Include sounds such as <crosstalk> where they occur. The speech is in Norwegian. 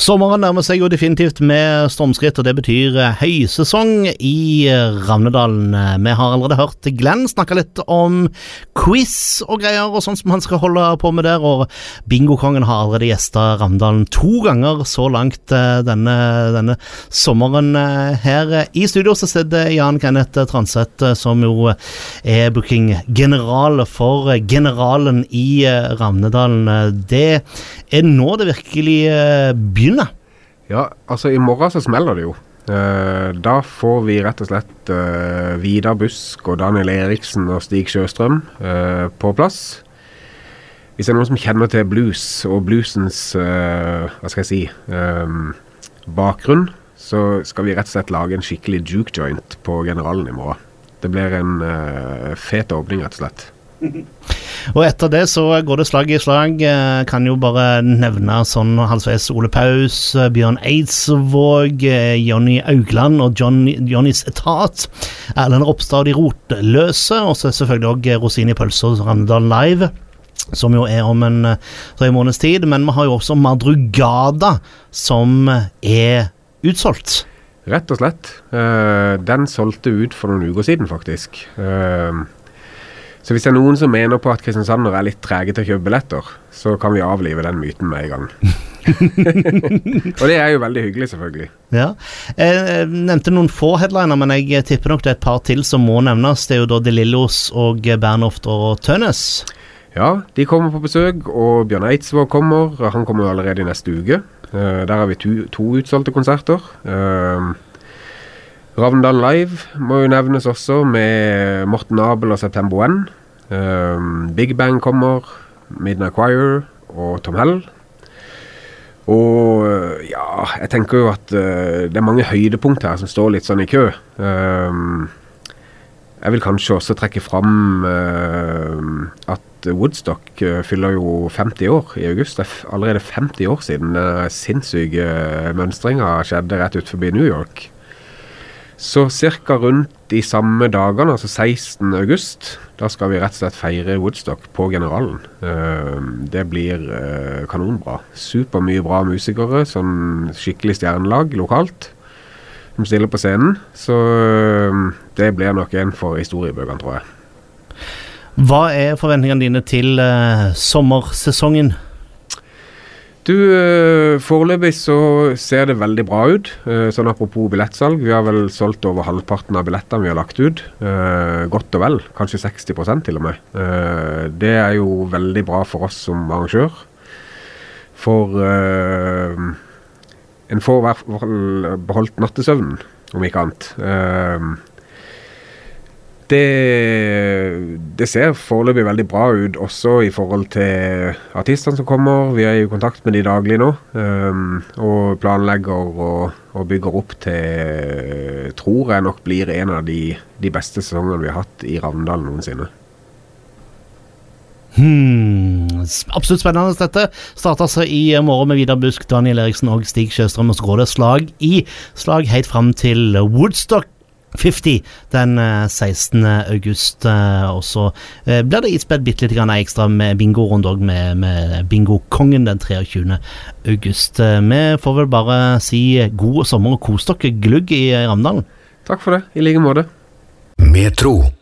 Sommeren nærmer seg jo definitivt med stormskritt, og det betyr eh, høysesong i eh, Ravnedalen. Vi har allerede hørt Glenn snakke litt om quiz og greier, og sånn som han skal holde på med der. Og Bingokongen har allerede gjesta Ravnedalen to ganger så langt eh, denne, denne, sommeren her. I studio så sitter Jan Kenneth Transeth, som jo er bookinggeneral for Generalen i Ravnedalen. Det er nå det virkelig begynner begynne? Ja, altså i morgen så smeller det jo. Uh, da får vi rett og slett uh, Vidar Busk og Daniel Eriksen og Stig Sjøstrøm uh, på plass. Hvis det er noen som kjenner til blues og bluesens hva skal jeg si um, bakgrunn, så skal vi rett og slett lage en skikkelig juke joint på Generalen i morgen. Det blir en fet åpning, rett og slett. <laughs> Og etter det så går det slag i slag. Eh, kan jo bare nevne sånn halvveis Ole Paus, eh, Bjørn Eidsvåg, eh, Jonny Augland og John, Jonnys Etat. Erlend Ropstad og De Rotløse, og så selvfølgelig òg Rosine i pølsa og Randal Live. Som jo er om en tre måneds tid. Men vi har jo også Madrugada, som er utsolgt. Rett og slett. den solgte ut for noen uker siden, faktisk. Så hvis det er noen som mener på at kristiansandere er litt trege til å kjøpe billetter, så kan vi avlive den myten med en gang. <laughs> og det er jo veldig hyggelig, selvfølgelig. Ja. Jeg nevnte noen få headliner, men jeg tipper nok det er et par til som må nevnes. Det er jo da De Lillos og Bernhoft og Tønnes. Ja, de kommer på besøk, og Bjørn Eidsvåg kommer. Han kommer allerede i neste uke. Uh, der har vi to, to utsolgte konserter. Uh, Ravndal Live må jo nevnes også, med Morten Abel og September One. Um, Big Bang kommer, Midnight Choir og Tom Hell. Og ja, jeg tenker jo at uh, det er mange høydepunkt her som står litt sånn i kø. Um, jeg vil kanskje også trekke fram uh, at Woodstock fyller jo 50 år i august. Det er allerede 50 år siden den sinnssyke mønstringa skjedde rett ut forbi New York. Så ca. rundt de samme dagene, altså 16. august, da skal vi rett og slett feire Woodstock på Generalen. Uh, det blir uh, kanonbra. Supermye bra musikere, sånn skikkelig stjernelag lokalt, som stiller på scenen. Så uh, det blir nok en for historiebøkene, tror jeg. Hva er forventningene dine til sommersesongen? Du, uh, Foreløpig så ser det veldig bra ut. Uh, sånn Apropos billettsalg. Vi har vel solgt over halvparten av billettene vi har lagt ut. Uh, godt og vel. Kanskje 60% til og med. det er jo veldig bra for oss som arrangør. For en får i hvert fall beholdt nattesøvnen, om ikke annet. Det, det, ser foreløpig veldig bra ut, også i forhold til artistene som kommer. Vi er i kontakt med de daglig nå, um, og planlegger og, og, bygger opp til Tror jeg nok blir en av de, de beste sesongene vi har hatt i Ravndal noensinne. Hmm, absolutt spennende dette. Starter altså i morgen med Vidar Busk, Daniel Eriksen og Stig Sjøstrøm. Og så går det slag i slag helt fram til Woodstock 50 den 16. Eh, august. Eh, og så eh, blir det ispedd bitte litt ekstra med bingorunde òg, med, med Bingokongen den 23. august. Vi får vel bare si god sommer og kos dere glugg i Ramdalen. Takk for det, i like måte. Metro.